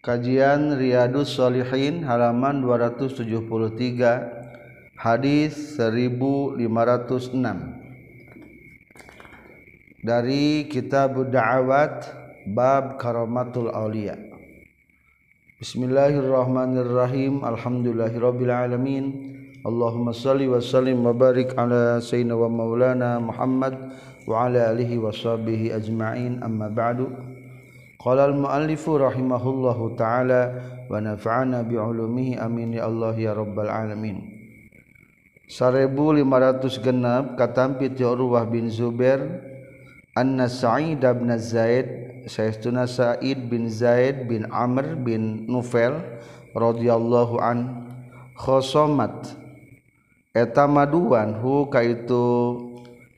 Kajian Riyadus Solihin halaman 273 Hadis 1506 Dari Kitab Da'awat Bab Karamatul Aulia Bismillahirrahmanirrahim. Alhamdulillahirrabbilalamin Allahumma salli wa sallim wa barik ala Sayyidina wa maulana Muhammad Wa ala alihi wa sahbihi ajma'in. Amma ba'du. Qala al-muallifu rahimahullahu taala wa nafa'ana bi ulumihi amin ya Allah ya rabbal alamin. 1500 genap katampi ti Urwah bin Zubair anna Sa'id bin Zaid saestuna Sa'id bin Zaid bin Amr bin Nufail radhiyallahu an khosomat eta maduan hu kaitu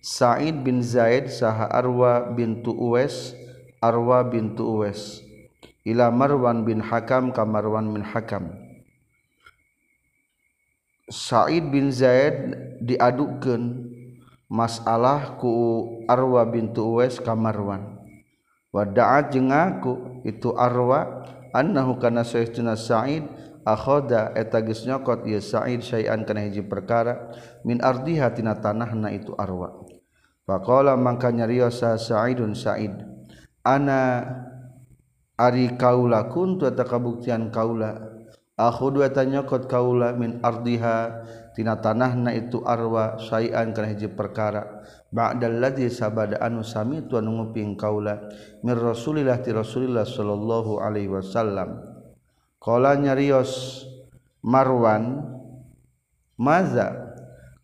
Sa'id bin Zaid saha Arwa bintu Uwais Arwa bintu Uwais. Ila Marwan bin Hakam ka Marwan bin Hakam. Sa'id bin Zaid diadukeun masalah ku Arwa bintu Uwais ka Marwan. Wa da'at jeung ngaku itu Arwa annahu kana sayyidina Sa'id akhoda eta geus nyokot ieu Sa'id syai'an kana hiji perkara min ardiha tina tanahna itu Arwa. Faqala mangka nyarios Sa'idun Sa'id Ana Ari kaula kuntu eta kabuktian kaula. Aku dua nyokot kaula min ardiha tina tanahna itu arwa sayan kana hiji perkara. Ba'dal ladzi sabada anu sami tu anu nguping kaula. Mir rasulillah ti rasulillah sallallahu alaihi wasallam. Qala nyarios marwan maza?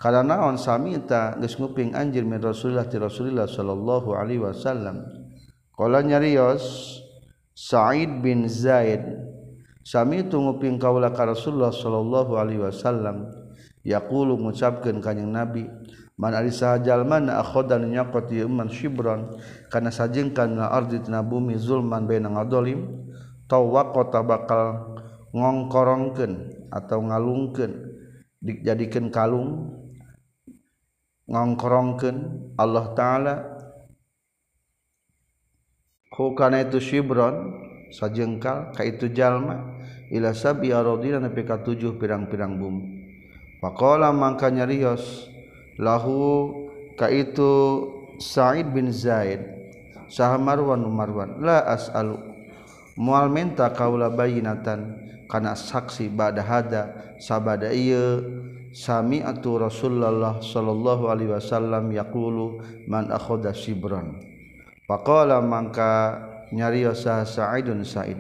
Kana naon sami ta geus nguping anjir min rasulillah ti rasulillah sallallahu alaihi wasallam Kala nyarios Sa'id bin Zaid Sami itu nguping kaula ka Rasulullah sallallahu alaihi wasallam. Yaqulu ngucapkeun ka kanjing Nabi man arisa jalman na akhadan man shibran. Kana sajengkan na ardi bumi zulman baina ngadolim tawaqata bakal ngongkorongkeun atau ngalungkeun dijadikeun kalung ngongkorongkeun. Allah taala ku kana itu syibron sajengkal ka itu jalma ila sabi aradina nepi ka tujuh pirang-pirang bumi faqala mangka nyarios lahu ka itu Sa'id bin Zaid saha Marwan Marwan la as'alu mual minta kaula bayinatan kana saksi ba'da hada sabada ieu sami atu Rasulullah sallallahu alaihi wasallam yaqulu man akhadha shibran Faqala mangka nyarios Sa'idun Sa'id.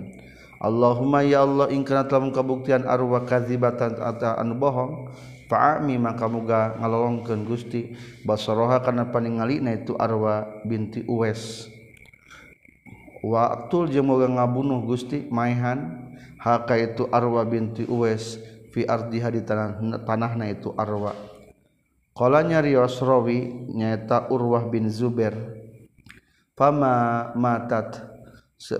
Allahumma ya Allah in kana telah kabuktian arwah kadzibatan ata anu bohong fa'ami maka muga ngalolongkeun Gusti basaraha kana paningalina itu arwah binti Uwais. Wa aqtul jeung muga ngabunuh Gusti maihan haka itu arwah binti Uwais fi ardiha di tanah tanahna itu arwah. Qala nyarios rawi nyaeta Urwah bin Zubair pama matat.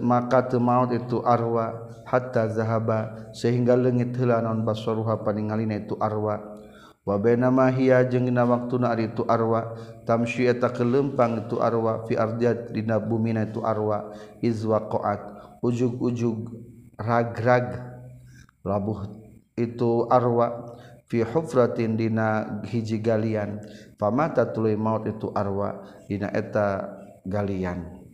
Maka temaut itu arwa hatta zahaba sehingga leungit heula naon basaruha paningalina itu arwa. Wa baina ma hiya jeung dina waktuna ari itu arwa. Tamsyi eta kelempang itu arwa fi ardiyat dina bumina itu arwa. Iz waqa'at ujug-ujug rag-rag labuh itu arwa. Fi hufratin dina hiji galian. Famata tuluy maut itu arwa. Dina eta galian.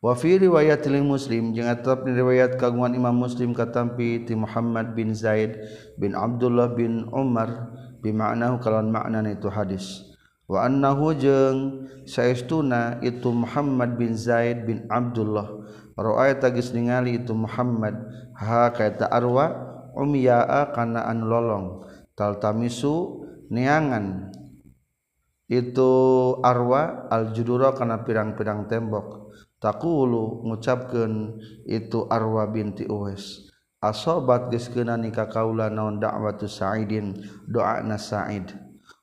Wafi riwayat muslim jeung tetap diriwayat kagungan Imam Muslim katampi ti Muhammad bin Zaid bin Abdullah bin Umar bimaknahu kalawan makna itu hadis. Wa annahu jeung saestuna itu Muhammad bin Zaid bin Abdullah ra'aita geus ningali itu Muhammad ha kaita arwa umyaa kana an lolong taltamisu neangan itu arwa aljudura kana pirang-pirang tembok. Takulu ngucapkan itu arwa binti Uwais. Asobat geskena nikah kaula naon da'watu sa'idin doa na sa'id.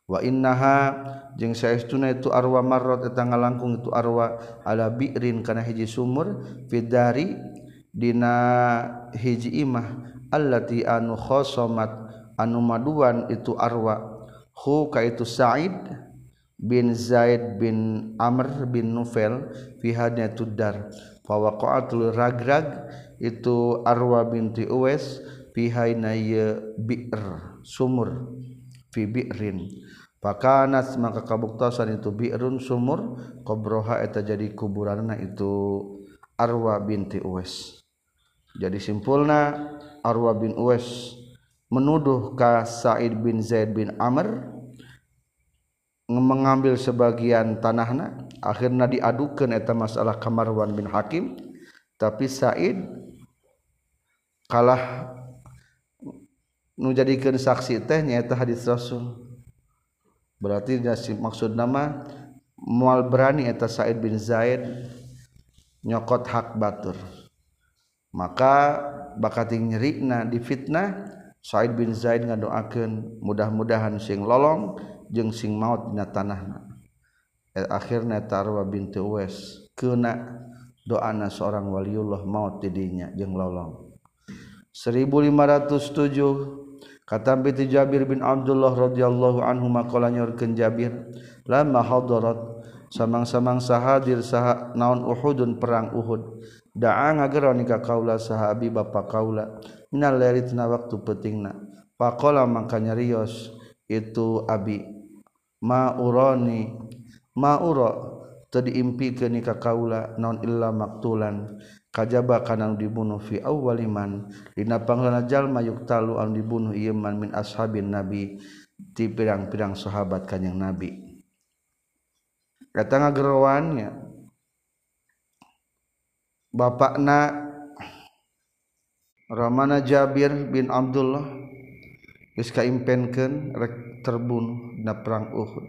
Wa innaha jeung saestuna itu arwa marrat eta ngalangkung itu arwa ala bi'rin kana hiji sumur fidari dina hiji imah allati anu khosomat anu maduan itu arwa. Hu ka itu sa'id bin Zaid bin Amr bin Nufel fi hadnya tudar pawatul ragrag itu arwa binti Uwais pihai na bir sumur fibirin pakanat maka kabuktasan itu birun sumur kobroha eta jadi kuburan itu arwa binti Uwais. Jadi simpulna arwa bin Uwais menuduh ka Sa'id bin Zaid bin Amr mengambil sebagian tanahna akhirnya diadukan eta masalah Kamarwan bin Hakim. Tapi Said kalah nu jadikeun saksi teh nyaeta hadis Rasul. Berarti maksud nama mual berani eta Said bin Zaid nyokot hak batur. Maka bakating nyerikna difitnah Said bin Zaid ngadoakeun mudah-mudahan sing lolong jeung sing maut dina tanahna. Eh, Akhirnya tarwa binti Uwais kena doana seorang waliullah maut tidinya jeung lolong. 1507 kata binti Jabir bin Abdullah radhiyallahu anhu maqala nyorkeun Jabir lama hadarat samang-samang sahadir saha naon Uhudun perang Uhud. Da'a ngagero ka kaula saha abi bapa kaula minal lairitna waktu pentingna faqala mangka nyarios itu abi. mauroni mauro impi ke nikah kaula naon illa maktulan. Kajaba kanang dibunuh fi awwaliman dina panglana jalma yuktalu an dibunuh ieu man min ashabin nabi ti pirang-pirang sahabat kanjing nabi. Datang ngagerowannya bapakna Ramana Jabir bin Abdullah geus kaimpenkeun rek terbunuh na perang Uhud.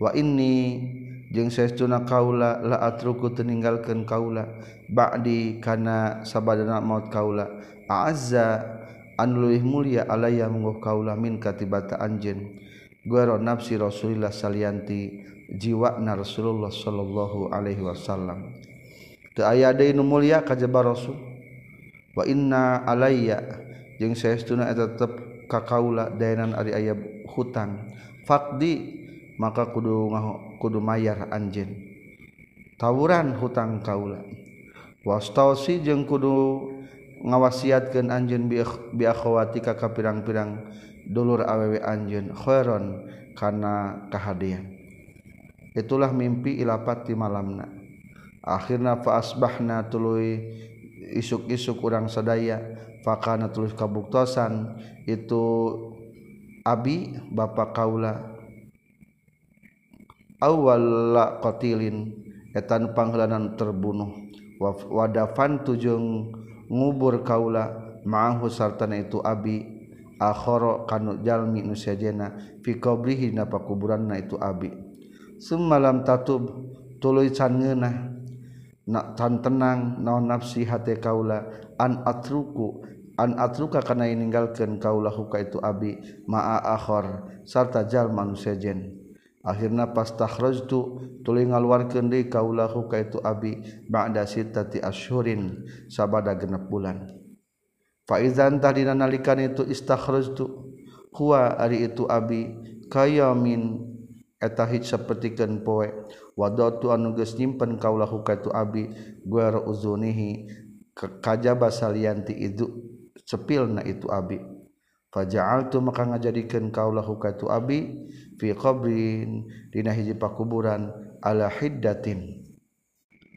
Wa ini jeung saestuna kaula la atruku teninggalkeun kaula ba'di kana sabadana maut kaula. Azza an luih mulia alaya mungguh kaula min katibata anjeun. Guero nafsi Rasulillah salianti jiwana Rasulullah sallallahu alaihi wasallam. Teu aya deui nu mulia kajaba Rasul. Wa inna alayya jeung saestuna eta tetep ka kaula dayanan ari aya hutang fakdi maka kudu kudu mayar anjen tawuran hutang kaula. Wastausi jeung kudu ngawasiatkeun anjeun bi akhawati ka pirang-pirang dulur awewe anjeun. Khairon kana kahadiah itulah mimpi ilapat di malamna. Akhirna fa asbahna tuluy isuk-isuk urang sadaya fakana tuluy kabuktosan. Itu Abi Bapak Kaula. Awalla qatilin etan panghelanan terbunuh. Wadafan tujung ngubur kaula ma'ahu sartana itu abi. Akhara kanu jalmi nu sajena fi qabrihi napa pakuburanna itu abi. Semalam tatub tuluy can ngeunah. Nak tan tenang naon nafsi hate kaula an atruku an atruka kana ninggalkeun kaulahu huka itu abi ma'a akhor sarta jalma sejen akhirna pastakhrajtu tuluy ngaluarkeun deui kaulahu huka itu abi ba'da sittati asyhurin sabada genep bulan. Fa idzan tadina nalikan itu istakhrajtu huwa ari itu abi kayamin eta hij sapertikeun poe. Wadatu anu geus nyimpen kaulahu huka itu abi guar uzunihi kajaba salianti itu sepil na itu abi. Faja'altu maka ngajadikeun kaulahu ka abi fi qabrin dina hiji pakuburan ala hiddatin.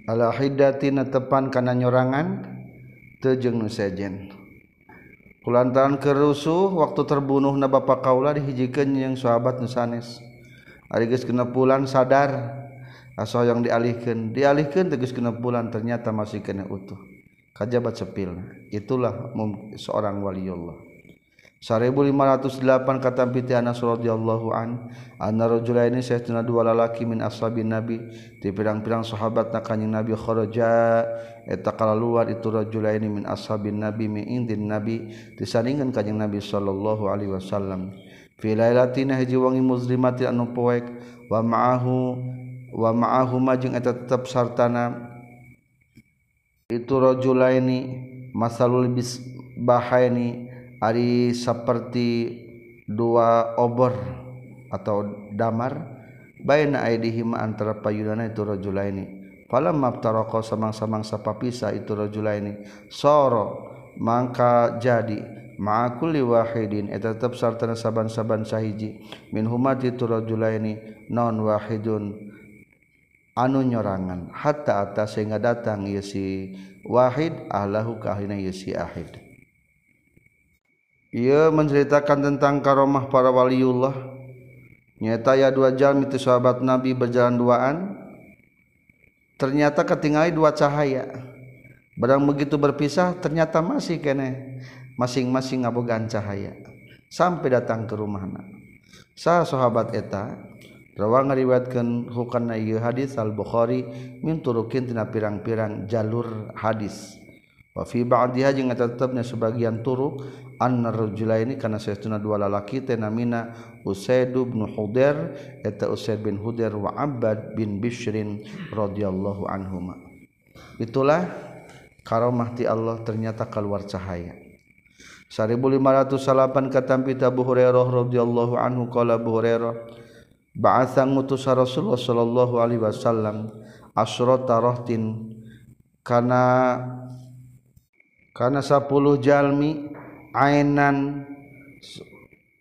Ala hiddatin tepan kana nyorangan teu jeung nu sejen. Kulantaran kerusuh waktu terbunuh na bapak kaula dihijikeun yang sahabat nu sanes. Ari geus genep pulan sadar asa yang dialihkeun dialihkeun tegas genep pulan ternyata masih kena utuh. kajabat sepil itulah seorang waliullah 1508 kata piti Anas radhiyallahu an anna rajulaini sayyiduna dua lalaki min ashabin nabi. Di pirang-pirang sahabat kanjing nabi kharaja eta kalaluar itu rajulaini min ashabin nabi min indin nabi. Disandingan kanjing nabi sallallahu alaihi wasallam fi lailatina hiji wangi muzlimati anu poek wa ma'ahu wa ma'ahu majeng eta tetep sartana. itu rojulaini masalul bisbahaini ari seperti dua obor atau damar baina aidihim antara payudana itu rojulaini falam maftaraqa samang-samang sapapisa itu rojulaini soro mangka jadi ma'akuli wahidin eta tetap sartana saban-saban sahiji. Min humati itu rojulaini non wahidun. Anu nyorangan hatta atas sehingga datang ieu si wahid ahlahu kahina ieu si ahid. Ia menceritakan tentang karomah para waliullah. Nyata ya dua jam itu sahabat nabi berjalan duaan. Ternyata ketinggali dua cahaya. Barang begitu berpisah ternyata masih kene masing-masing ngabogan cahaya. Sampai datang ke rumah anak sah sahabat eta Rawa ngariwatkan hukana ieu hadis Al Bukhari min turukin tina pirang-pirang jalur hadis. Wa fi ba'diha jeung tetepna sebagian turuk anna rajulaini kana saestuna dua lalaki teh namina Usaid bin Hudair eta Usaid bin Hudair wa Abbad bin Bishrin radhiyallahu anhuma. Itulah karomah ti Allah ternyata keluar cahaya. 1508 katam pita Abu Hurairah radhiyallahu anhu qala Abu Hurairah Ba'atha ngutus Rasulullah sallallahu alaihi wasallam asrata rahtin. Kana kana 10 jalmi ainan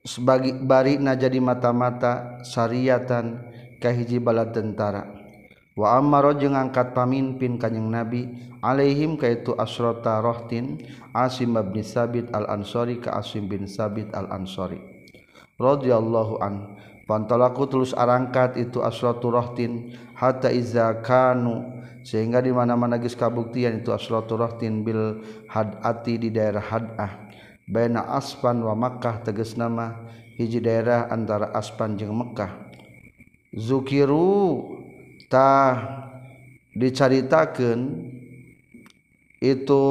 sebagai barina jadi mata-mata syariatan kahiji bala tentara. Wa amaro jeung angkat pamimpin kanjing nabi alaihim kaitu asrata rahtin asim bin sabit al ansori ka asim bin sabit al ansori radhiyallahu an. Pantalaku tulus arangkat itu asratu rohtin hatta iza kanu sehingga di mana-mana geus kabuktian itu asratu rohtin bil hadati di daerah hadah. Baina aspan wa makkah tegas nama hiji daerah antara aspan jeung Mekkah. Zukiru ta dicaritakeun itu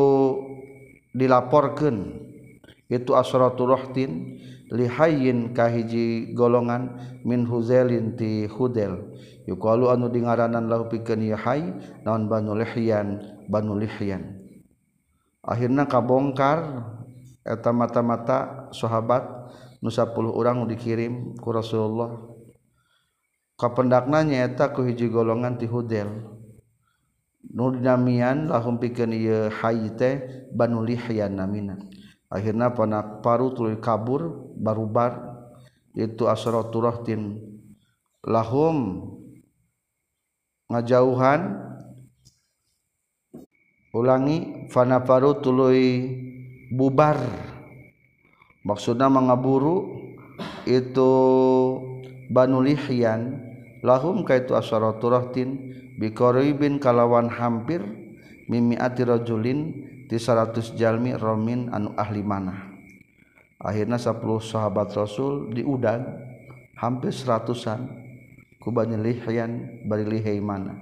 dilaporkan itu asratu rohtin lihayin kahiji golongan min huzelin ti hudel. Yuqalu anu dingaranan lahu pikeun yahai naon banu lihyan? Banu lihyan. Akhirna kabongkar eta mata-mata sahabat nu 10 urang dikirim ku Rasulullah. Kapendakna nyaeta ku hiji golongan ti hudel. Nu dinamian lahum pikeun ieu hayte banu lihyan namina. akhirnya panak paru tuluy kabur barubar itu asratu rahtin lahum ngajauhan ulangi fana paru tuluy bubar. Maksudnya mengaburu itu Banu Lihyan. Lahum kaitu asharatu rahtin biqaribin kalawan hampir mimi ati rajulin di 100 jalmi romin anu ahli mana akhirnya 10 sahabat rasul diudang hampir seratusan. Kubanyelihian bari lihai mana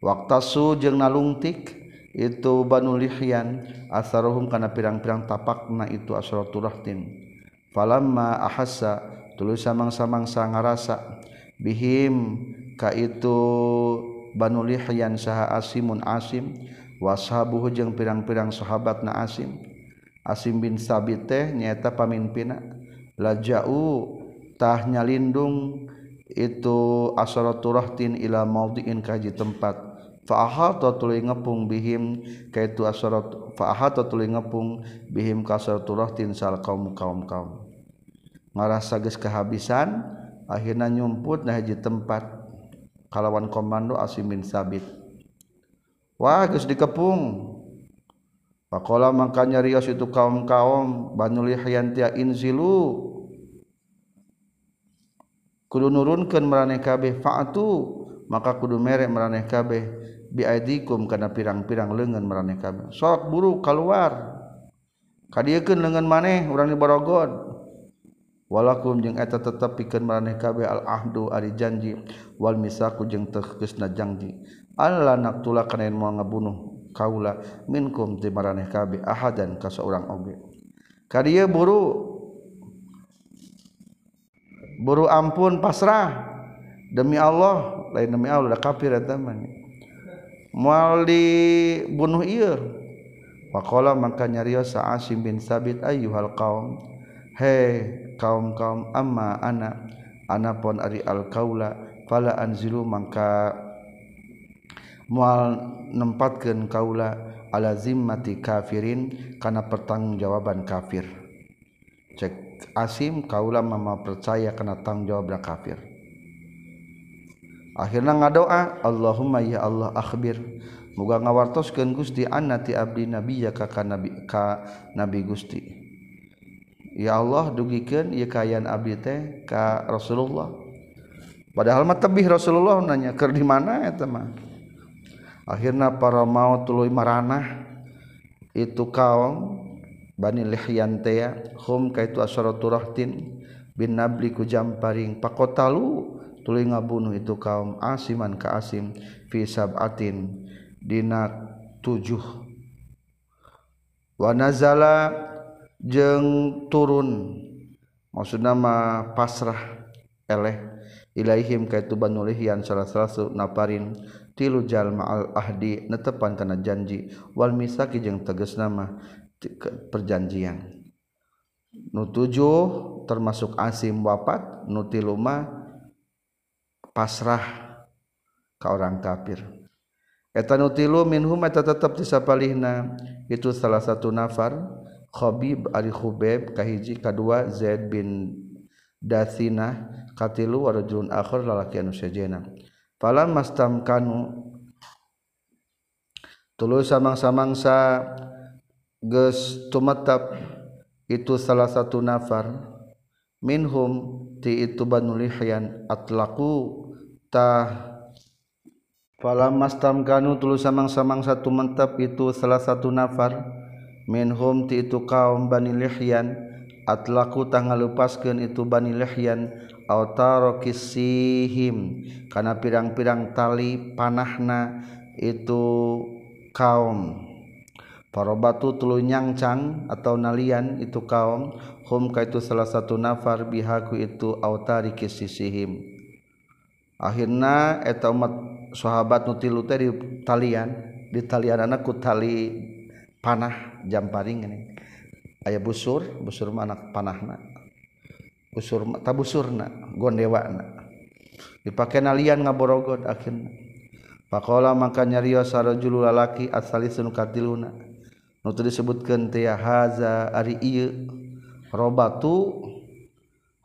waktasu jeung nalungtik itu banu lihyan asaruhum kana pirang-pirang tapakna itu asratul rahtin. Falamma ahassa tulis samang-samangsa ngarasa bihim ka itu banu lihyan saha asimun asim washabuhu jeung pirang-pirang sahabat na Asim. Asim bin Sabit teh nyaeta pamimpinna. Laja'u tahnya lindung itu asaratul ila maudiin kaji tempat. Fa tuli ngepung bihim kaitu asarat fa tuli ngepung bihim kasaratul sal kaum kaum kaum. Ngarasa geus kehabisan akhirna nyumput nah hiji tempat. Kalawan komando Asim bin Sabit. Wah geus dikepung. Pakola makanya rios itu kaum kaum Banu Lihyan tia inzilu. Kudu nurunkeun maraneh kabeh fa'atu maka kudu merek maraneh kabeh biaidikum karena pirang-pirang lengan meraneh kabeh. Sok buru keluar. Kadiekeun lengan maneh urang diborogod. walakum jeung eta tetep pikeun maraneh kabeh al ahdu ari janji wal misaku jeung teu janji alla naqtula kana moal ngabunuh kaula minkum ti kabeh ahadan ka saurang oge. Kadieu buru buru ampun pasrah. Demi Allah lain demi Allah da kafir eta mah mual dibunuh ieu. Faqala maka nyarios Asim bin Sabit ayyuhal qaum. He kaum-kaum amma ana ana pon ari al kaula fala anzilu. Maka mual nempatkeun kaula ala zimmati kafirin kana pertanggungjawaban kafir. Cek asim kaula mama percaya kana tanggung jawab kafir. Akhirna ngadoa Allahumma ya Allah akhbir. Muga ngawartoskeun Gusti annati abdi nabiyya ka nabi ka nabi Gusti. Ya Allah dugikeun ieu kaayaan abdi teh ka Rasulullah. Padahal mah tebih Rasulullah nanya keur di mana eta mah? akhirnya para mau tuluy maranah itu kaum Bani Lihyantea hum kaitu asharatu rahtin bin nabli ku jamparing pakotalu tuluy ngabunuh itu kaum asiman ka asim fi sab'atin dina tujuh. Wa nazala jeung turun maksudna mah pasrah eleh ilaihim kaitu Bani Lihyan salah satu naparin tilu jalma al ahdi netepan kana janji wal misaki jeung tegas nama perjanjian. Nu tujuh termasuk asim wafat nu tilu mah pasrah ka orang kafir. Eta nu tilu minhum eta tetep disapalihna itu salah satu nafar Khabib ari Khubeb kahiji kadua Zaid bin Dasinah katilu warajulun akhir lalaki anu sejena. Falam mastam kanu tulu samang-samangsa geus tumatap itu salah satu nafar. Minhum ti itu banu lihyan atlaqu ta falam mastam kanu tulu samang-samang satu mentap itu salah satu nafar. Minhum ti itu kaum bani lihyan atlaqu tah ngalupaskeun itu bani lihyan autarokisihim. Karena pirang-pirang tali panahna itu kaum. Parobatu tulu nyangcang atau nalian itu kaum. Hum kaitu salah satu nafar bihaku itu autarikisihim. Akhirna eta umat sahabat nutilu teh di talian di talian anakku tali panah jam paring ini. Ayah busur busur anak panahna. Busur tabusurna gondewana. Dipakai nalian ngaborogod akhirnya. Pakola maka nyarios sarajulu lalaki asalisun katiluna. Nutu disebutkeun teh haza ari ieu. Robatu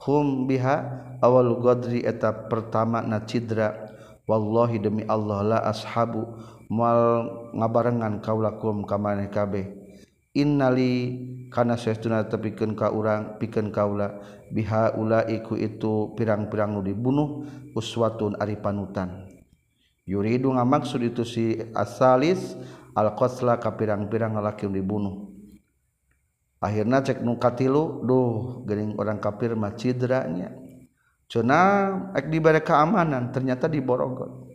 hum biha awal godri eta pertama na cidra. Wallahi demi Allah la ashabu mal ngabarengan kaulakum kamaneh kabeh. Innali kana saestuna tepikeun ka urang pikeun kaula biha ulaiku itu pirang-pirang nu dibunuh uswatun ari panutan. Yuridu ngamaksud itu si asalis alqasla ka pirang-pirang lalaki nu dibunuh. Akhirna cek nu katilu duh geuning orang kafir mah cidranya. Cenah ek dibere keamanan ternyata diborogot.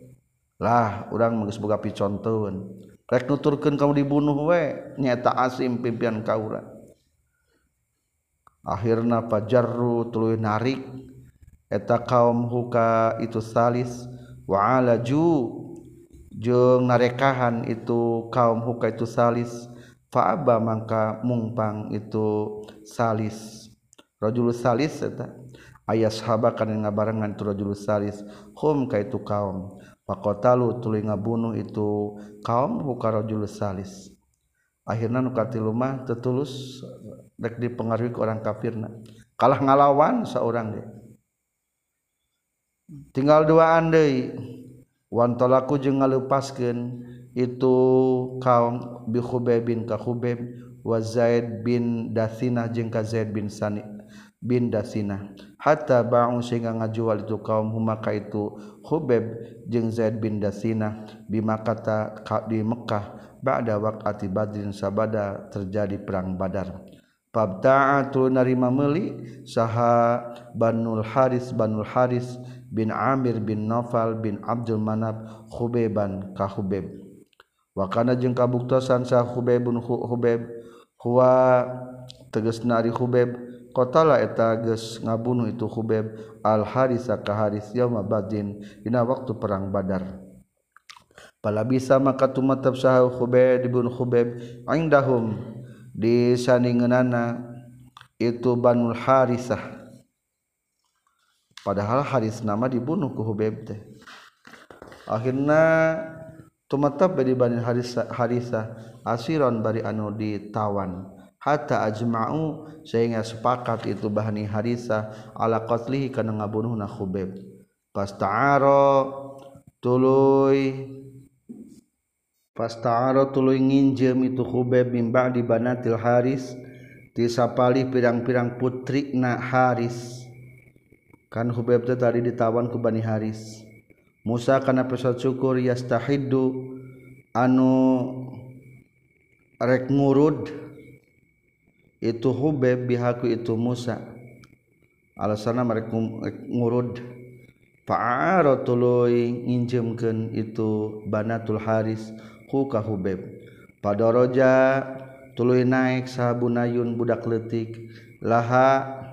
Lah urang geus boga piconteun rek nuturkeun kamu dibunuh we nyata asim pimpinan kaura. akhirnya fajarru tuluy narik. Eta kaum huka itu salis wa alaju jeung narekahan itu kaum huka itu salis faaba mangka mungpang itu salis. Rajul salis eta aya sahabat kana ngabarengan tu rajul salis hum ka itu kaum. Faqatalu tuluy ngabunuh itu kaum huka rajul salis. akhirnya nukati lumah tertulus dek dipengaruhi ke orang kafirna. Kalah ngalawan seorang deh tinggal dua andai wantolaku jeung ngalupaskeun itu kaum bi Khubayb bin ka Khubayb wa Zaid bin Dasinah jeung ka Zaid bin Sani bin Dasinah hatta ba'u sehingga ngajual itu kaum huma ka itu Khubayb jeung Zaid bin Dasinah di Makkah di Mekah ba'da waqati Badrin sabada terjadi perang Badar. Fabta'a narima meuli saha Banul Haris Banul Haris bin Amir bin Nofal bin Abdul Manab Khubeban ka Khubeb wa kana jeung kabuktosan sah Khubebun Khubeb huwa tegas nari Khubeb qatala eta geus ngabunuh itu Khubeb al Haris ka Haris yauma Badin dina waktu perang Badar pala bisa maka tumatap sah khubeb ibn khubeb indahum di saningeunana itu banul harisah. Padahal haris nama dibunuh ku khubeb teh. Akhirna tumatap bari bani harisah harisah asiron bari anu ditawan. Hatta ajma'u sehingga sepakat itu bahani harisah ala qatlihi kana ngabunuhna khubeb. Pasta'ara tuluy pasta'ara tuluy nginjem itu khubeb min ba'di banatil haris. Tisapali pirang-pirang putri na haris. Kan khubeb tadi ditawan ku bani haris. Musa kana pesat syukur yastahiddu anu rek ngurud. Itu hubeb bihaku itu Musa. Alasana mereka ngurud. Fa'ara tuluy nginjemkeun itu banatul haris ku hubeb padaraja tuluy naik sahabunayun budak letik laha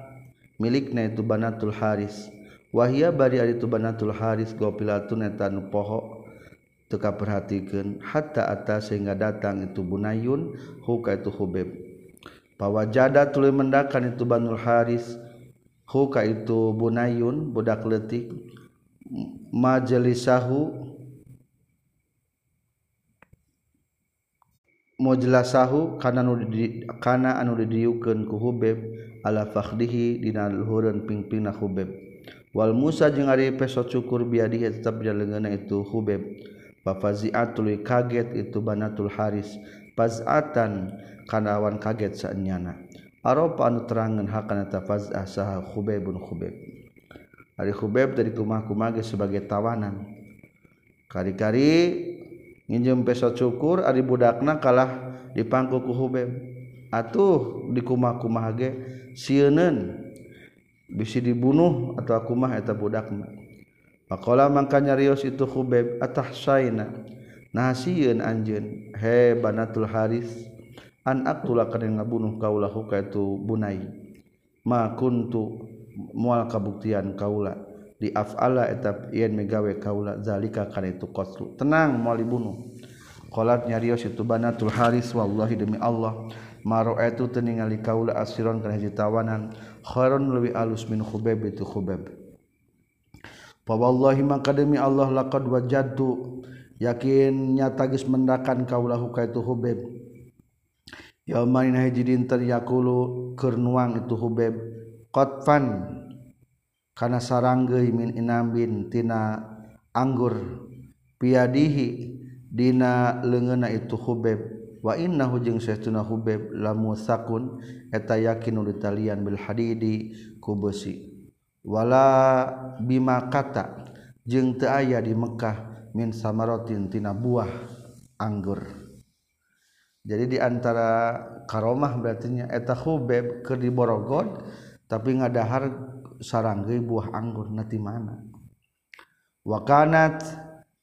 milikna itu banatul haris. Wahia bari ari itu banatul haris gopilatun eta nu poho. Teka perhatikeun hatta atas sehingga datang itu bunayun huka itu hubeb. Pawajada tuluy mendakan itu banul haris huka itu bunayun budak letik majelisahu mujlasahu kana nu kana anu didiukeun ku Hubeb ala fakhdihi dina luhureun pingpingna Hubeb. Wal Musa jeung ari peso cukur biadi tetep jaleungeuna itu Hubeb. Fafazi'atul kaget itu banatul Haris. Faz'atan kanawan kaget saenyana Aropa anu terangan hakana tafaz'ah saha Hubebun Hubeb. Ari Hubeb dari kumah-kumah sebagai tawanan. Kari-kari nginjem peso cukur ari budakna kalah dipangku ku Hubeb atuh dikumah-kumah ge sieun bisi dibunuh atau aku mah eta budakna. Pakola mangka nyarios itu Hubeb atah saina? Nasieun anjeun. He banatul haris an aktula kana ngabunuh kaula ka itu bunai. Ma kuntu moal kabuktian kaula diafala etap yen megawe kaula zalika kana itu qatlu. Tenang mau dibunuh. Qalat nyarios itu banatul haris wallahi demi Allah. Maro itu teningali kaula asiron kana hiji tawanan. Khairun lewi alus min khubab itu khubab fa wallahi maka demi Allah laqad wajadtu. Yakin nyata geus mendakan kaula ka itu khubab yaumina hiji dinten yakulu keur nuang itu khubab qatfan. kana saranggeui min inambin tina anggur. Piadihi dina leungeuna itu hubeb. Wa innahu jeung saestuna hubeb lamusakun eta yakin ditalian bil hadidi ku besi wala bima kata jeung teu aya di Mekkah min samarotin tina buah anggur. Jadi di antara karomah berartinya eta hubeb keur diborogod tapi ngadahar sarangge buah anggur nati mana. Wakanat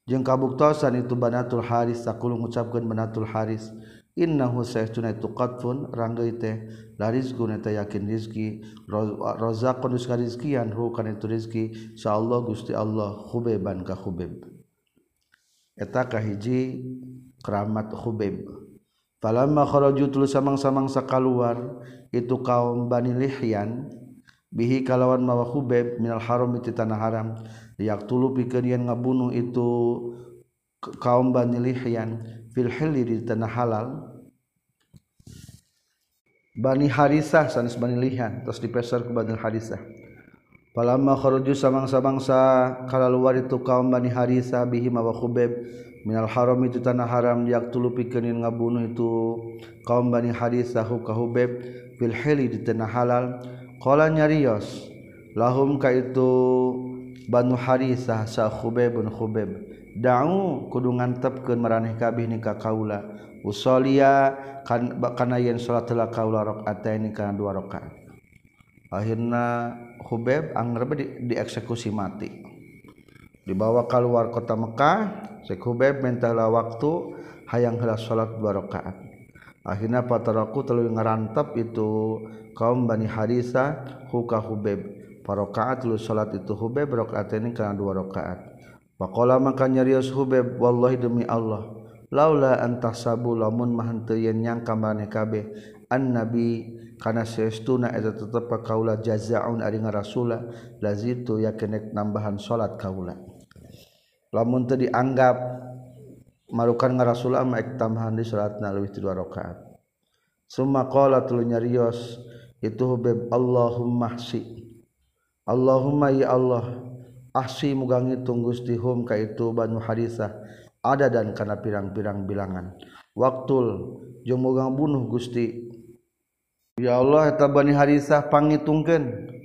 jeung kabuktosan itu banatul haris sakulu ngucapkeun banatul haris innahu saytuna itu qatfun ranggeu teh larizquna teh yakin rizki razaqun rizki rizkian hu kana itu rizki insyaallah Gusti Allah khubeban ka khubeb eta kahiji keramat khubeb. Falamma kharaju tul samang-samang sakaluar itu kaum Bani Lihyan bihi kalawan mawa khubeb minal haram itu tanah haram. Yak tulu pikeun ngabunuh itu kaum Bani Lihyan. Fil hilli di tanah halal. Bani Harisah sanes Bani Lihan terus dipeser ke Bani Harisah. Falamma kharaju samang-samangsa kalaluar itu kaum Bani Harisah bihi wa Khubeb minal haram itu tanah haram yak tulu pikeun ngabunuh itu kaum Bani Harisah ka Khubeb fil hilli di tanah halal qala nyarios lahum ka itu Banu Harisah sa Khubebun Khubeb da'u kudu ngantepkeun maraneh kabeh nikah kaula. Usolia kan kana yen salat telah kaula rakaat kana dua rakaat. Akhirna Hubeb angger di, dieksekusi mati. Dibawa keluar kota Mekah Syekh Hubeb minta waktu hayang heula salat dua rakaat. Akhirnya pataraku telu ngarantep itu kaum Bani Harisa huka Hubeb. Parokaat lu salat itu Hubeb rakaat ini kana dua rakaat. Pakola maka nyarios hubeb wallahi demi Allah laula antah sabu lamun mahan teu yen nyangka an nabi kana saestuna eta tetep kaula jazaun ari ngarasula lazitu yakenek nambahan salat kaula. Lamun teu dianggap marukan nga Rasulullah tamhan di surat nalwi dua rakaat. Sumakola tulunya Rios itu hubeb Allahumma ahsi. Allahumma ya Allah ahsi mugangi tunggus dihum ka itu banu hadisah ada dan karena pirang-pirang bilangan. Waktul jumugang bunuh Gusti. Ya Allah eta bani hadisah pangitungkeun.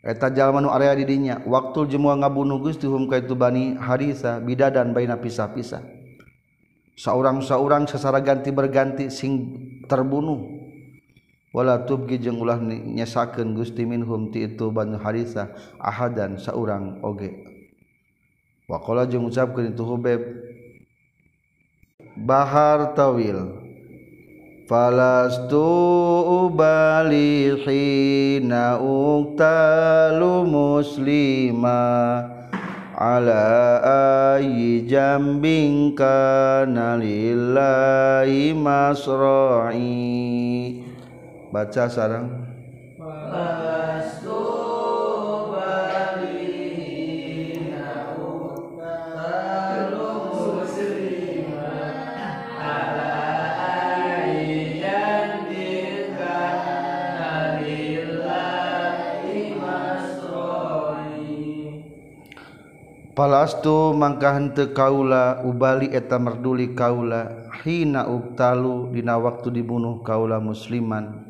Eta jalma nu area di dinya. Waktul jeung ngabunuh Gusti hum ka itu bani hadisah bidadan baina pisah-pisah. Saurang-saurang sesara ganti berganti sing terbunuh. Terbunuhwala tubgi jeng ulah nyesaken Gusti minhum ti itu Banu Harisa ahadan seorang oge. Wakola jeng ucapkan itu hubeb bahar tawil falastu ubali hina uktalu muslimah ala ayyi jambin kana lillahi masra'i baca sarang Palastu mangka henteu kaula ubali eta merduli kaula hina uktalu dina waktu dibunuh kaula musliman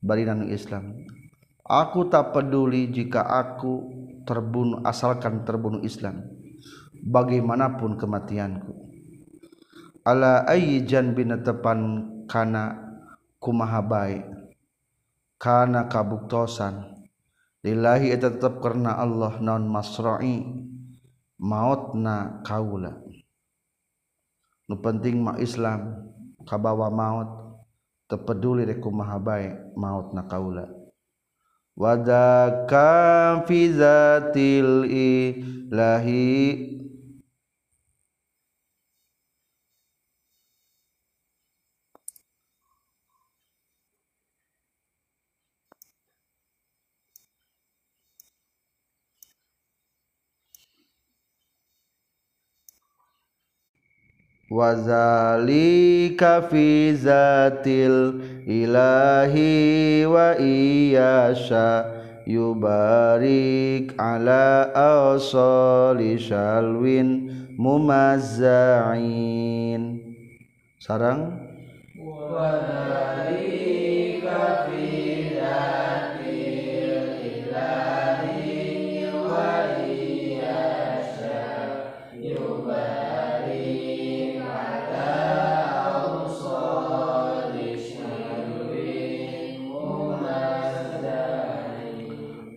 barinan Islam. Aku tak peduli jika aku terbunuh asalkan terbunuh Islam. Bagaimanapun kematianku. Ala ayyijan bina tepan kana kumaha baik. Kana kabuktosan lillahi eta tetap karena Allah non masra'i. Mautna kaula. Nu penting ma Islam kabawa maut. tepeduli reku mahabae maut na kaula. Wadzaka fi zatil ilahi wazalika fi ilahi wa iyasha yubarik ala awsali shalwin mumazza'in. Sarang? Wazalika fi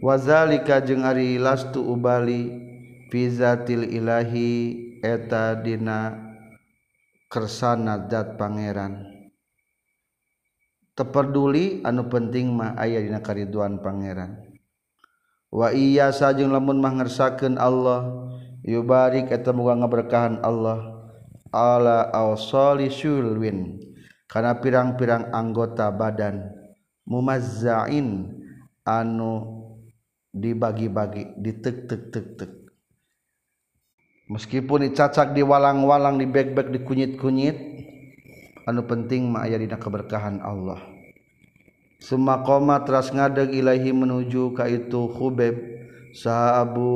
wazalika jeung ari lastu ubali fizatil ilahi eta dina kersana zat pangeran. Teperduli anu penting mah aya dina kariduan pangeran. Wa iya sajeng lamun mah ngersakeun Allah yubarik eta muga ngaberkahan Allah ala awsali sulwin kana pirang-pirang anggota badan mumazzain anu dibagi-bagi ditek tek tek tek meskipun dicacak di walang-walang di bag-bag dikunyit-kunyit anu penting mah aya dina keberkahan Allah. Summa qoma teras ngadeg ilahi menuju ka itu Khubeb saha Abu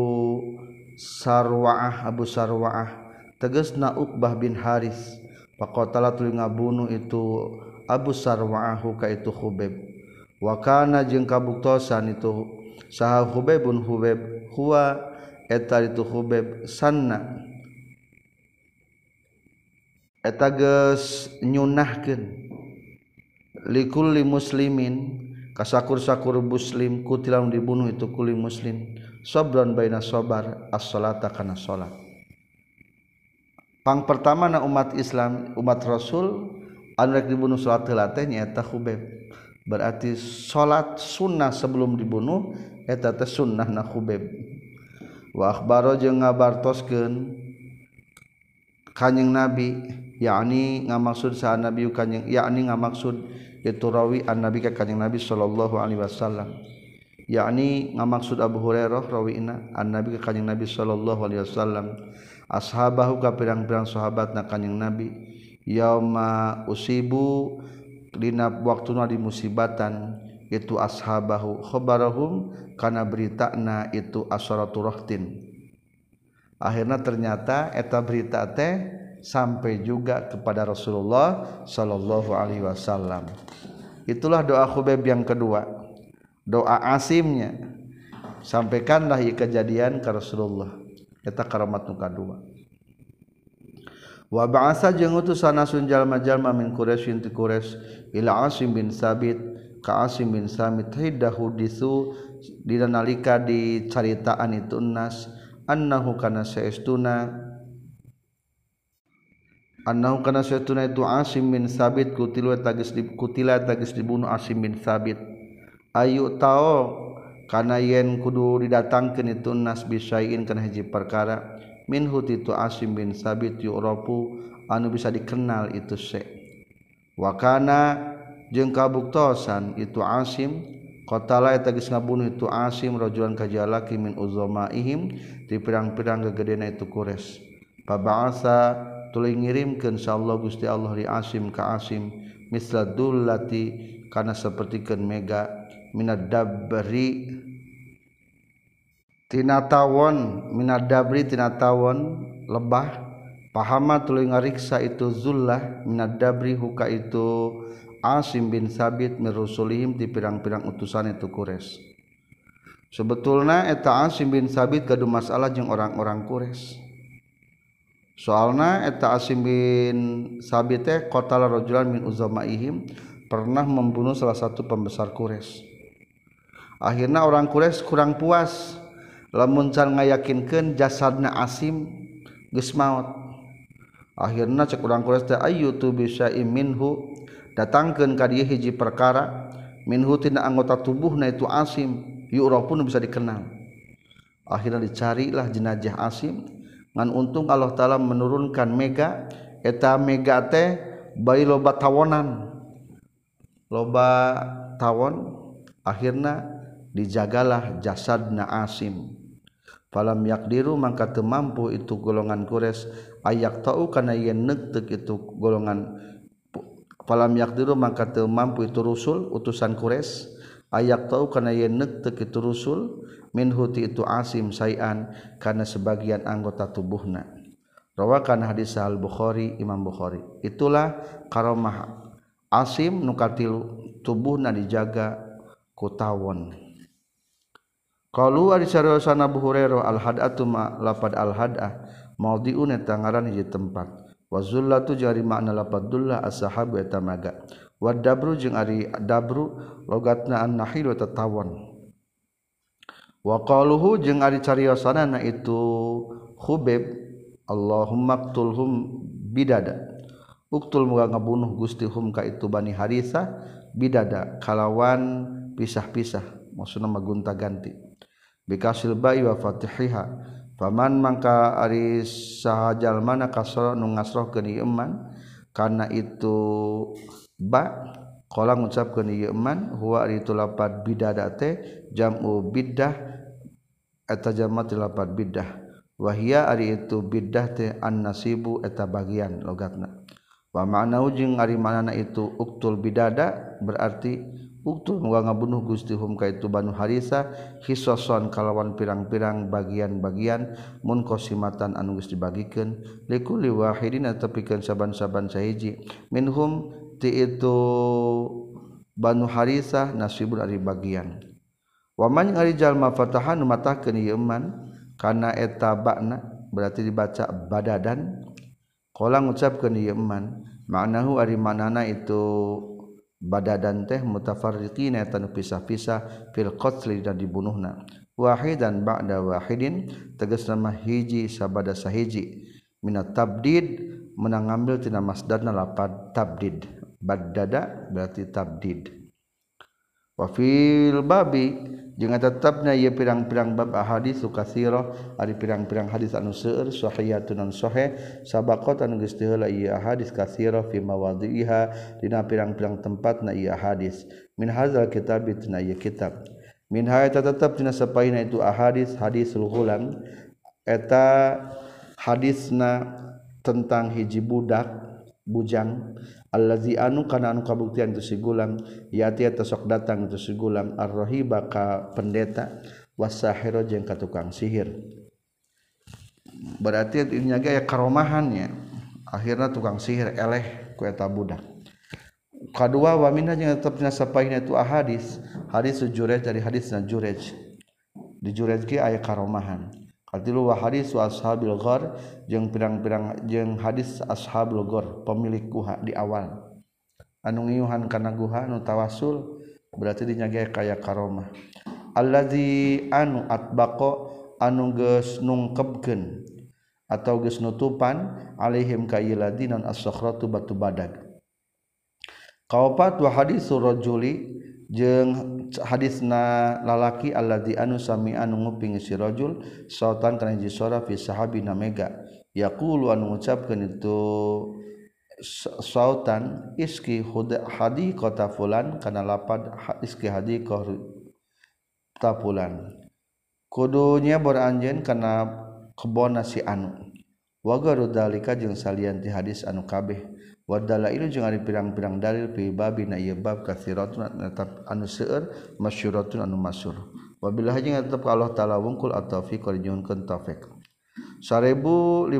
Sarwaah Abu Sarwaah tegasna Uqbah bin Haris. Faqatala tuluy ngabunuh itu Abu Sarwaah ka itu Khubeb. Wa kana jeung kabuktosan itu saha hubebun hubeb huwa eta itu hubeb sanna. Eta geus nyunahkeun likulli muslimin kasakur-sakur muslim kutilam dibunuh itu kuli muslim sabran baina sabar as-salata kana salat pang pertama na umat Islam umat Rasul anu dibunuh salat teh nyaeta hubeb. berarti salat sunnah sebelum dibunuh eta teh sunnah na Khubeb. Wa akhbaro jeung ngabartoskeun kanjing Nabi yakni ngamaksud sa Nabi kanjing yakni ngamaksud itu rawi an Nabi ka kanjing Nabi sallallahu alaihi wasallam. Yakni ngamaksud Abu Hurairah rawiina an Nabi ka kanjing Nabi sallallahu alaihi wasallam. Ashabahu ka pirang-pirang sahabatna kanjing Nabi. Yauma usibu dina waktuna di musibatan itu ashabahu khabarahum kana beritana itu asharatu rahtin akhirnya ternyata eta berita teh sampai juga kepada Rasulullah sallallahu alaihi wasallam. Itulah doa Khubayb yang kedua. Doa asimnya. Sampaikanlah kejadian ke Rasulullah. Eta karamat nu kadua wa ba'asa jeung utus sanasun jalma-jalma min Quraisy Quraisy ila Asim bin Sabit. Ka Asim bin Samit hidahu disu dina nalika dicaritaan itu nas. Annahu kana saestuna annahu kana saestuna itu Asim bin Sabit kutilu tagis di kutila tagis dibunuh Asim bin Sabit. Ayu tao kana yen kudu didatangkeun itu nas bisain kana hiji perkara minhu itu asim bin sabit yu'rafu anu bisa dikenal itu se wakana jeung kabuktosan itu asim qatala eta geus ngabunuh itu asim rajulan kajalaki min uzamaihim ti pirang-pirang gegedena itu kures pabaasa tuluy ngirimkeun insyaallah Gusti Allah ri asim ka asim misla dullati kana sapertikeun mega minad dabri tinatawon minad dabri tinatawon lebah pahama tuluy ngariksa itu zullah minad dabri huka itu Asim bin Sabit mirusulihim di pirang-pirang utusan itu Quraisy. Sebetulnya eta Asim bin Sabit gaduh masalah jeung orang-orang Quraisy. Soalna eta Asim bin Sabit teh qatala rajulan min uzamaihim pernah membunuh salah satu pembesar Quraisy. Akhirnya orang Quraisy kurang puas lamuncan ngayakinkan jasadna asim geus maut. Akhirna cek urang kuras teh ayu tu bisa minhu datangkeun ka dieu hiji perkara minhu tina anggota tubuhna itu asim yurah pun bisa dikenal akhirnya dicarilah jenajah asim ngan untung Allah taala menurunkan mega eta mega teh bayi loba tawonan. Loba tawon akhirnya dijagalah jasadna asim. Falam yakdiru mangka teu mampu itu golongan kures ayak tau kana yen nektek itu golongan falam yakdiru maka teu mampu itu rusul utusan Quraisy. Ayak tahu kana ye nektek itu rusul min huti itu asim sayan karena sebagian anggota tubuhna rawakan hadis al bukhari imam bukhari. Itulah karomah asim nukatil tubuhna dijaga kutawon kalau ari sariwasan Abu Hurairah al hadatu ma lapad al hadah maudiun eta ngaran hiji tempat. Wa zullatu jeung ari makna lapad dullah ashabu eta maga. Wa dabru jeung ari dabru logatna an nahilu tatawan wa qaluhu jeung ari cariosanana itu khubeb Allahumma qtulhum bidada. Uktul muga ngabunuh Gusti hum ka itu Bani Harithah bidada kalawan pisah-pisah maksudna magunta ganti. bikasil bayi wa fatihiha. Paman mangka ari sahajal mana kasro nu ngasroh keun iman karena itu ba qala ngucapkeun ieu man huwa ari itu lapat bidadah teh jamu bidah eta jama ti lapat bidah wahia ari itu bidah teh an nasibu eta bagian logatna wa ma'nahu jeung ari manana itu uktul bidada berarti uktul muga ngabunuh Gusti hum ka itu Banu Harisa hisason kalawan pirang-pirang bagian-bagian mun qasimatan anu geus dibagikeun likulli wahidin tepikeun saban-saban sahiji. Minhum ti itu Banu Harisa nasibun ari bagian. Waman ari jalma fatahan matahkeun ieu man kana eta ba'na berarti dibaca badadan. Qala ngucapkeun ieu man maknahu ari manana itu badadan teh mutafarriqina tanu pisah-pisah fil qatli dan dibunuhna. Wahidan ba'da wahidin tegas nama hiji sabada sahiji. Minat tabdid menang ngambil tina masdarna lapad tabdid. Badada berarti tabdid. wafil babi jangan tetapnya ia pirang-pirang bab hadis suka siroh ada pirang-pirang hadis anu seueur sahihatun non sahih. Sabaqatan geus heula ieu hadis kasiro fi mawadhiha dina pirang-pirang tempatna ieu hadis min hadzal kitab tina ieu kitab. Min ha tetap dina sapaina itu ahadis hadisul ghulam eta hadisna tentang hiji budak bujang. Allazi anu kana anu kabuktian itu sigulang yati sok datang itu sigulang ar-rahiba ka pendeta wasahiro jeung ka tukang sihir. Berarti ini gaya karomahannya akhirnya tukang sihir eleh ku eta budak. Kedua wa minna jeung tetepna sapaina itu hadis hadis jurej dari hadisna jurej di jurej ge aya karomahan Katilu wa hadis wa ashabil ghar jeung pirang-pirang jeung hadis ashabul ghar pemilik guha di awal. Anu ngiyuhan kana guha nu tawasul berarti dinyage kaya karomah. Allazi anu atbaqo anu geus nungkepkeun atau geus nutupan alaihim kayiladinan as-sakhratu batu badag. Kaopat wa hadis rajuli jeung haditsna lalaki alladzi anu sami anu nguping si rajul sautan kana hiji suara fi sahabina mega. Yaqulu anu ngucapkeun itu sautan iski hadi kota fulan kana lapad iski hadi kota fulan. Kudunya beranjen kana kebon si anu. Wa garu dalika jeung salian ti hadis anu kabeh. Wadala ilu jeung ari pirang-pirang dalil fi babi na ieu bab katsiratun tetap anu seueur masyuratun anu masyhur. Wabillahi jeung tetep ka Allah taala wungkul at-taufiq wa nyuhunkeun taufik. 1510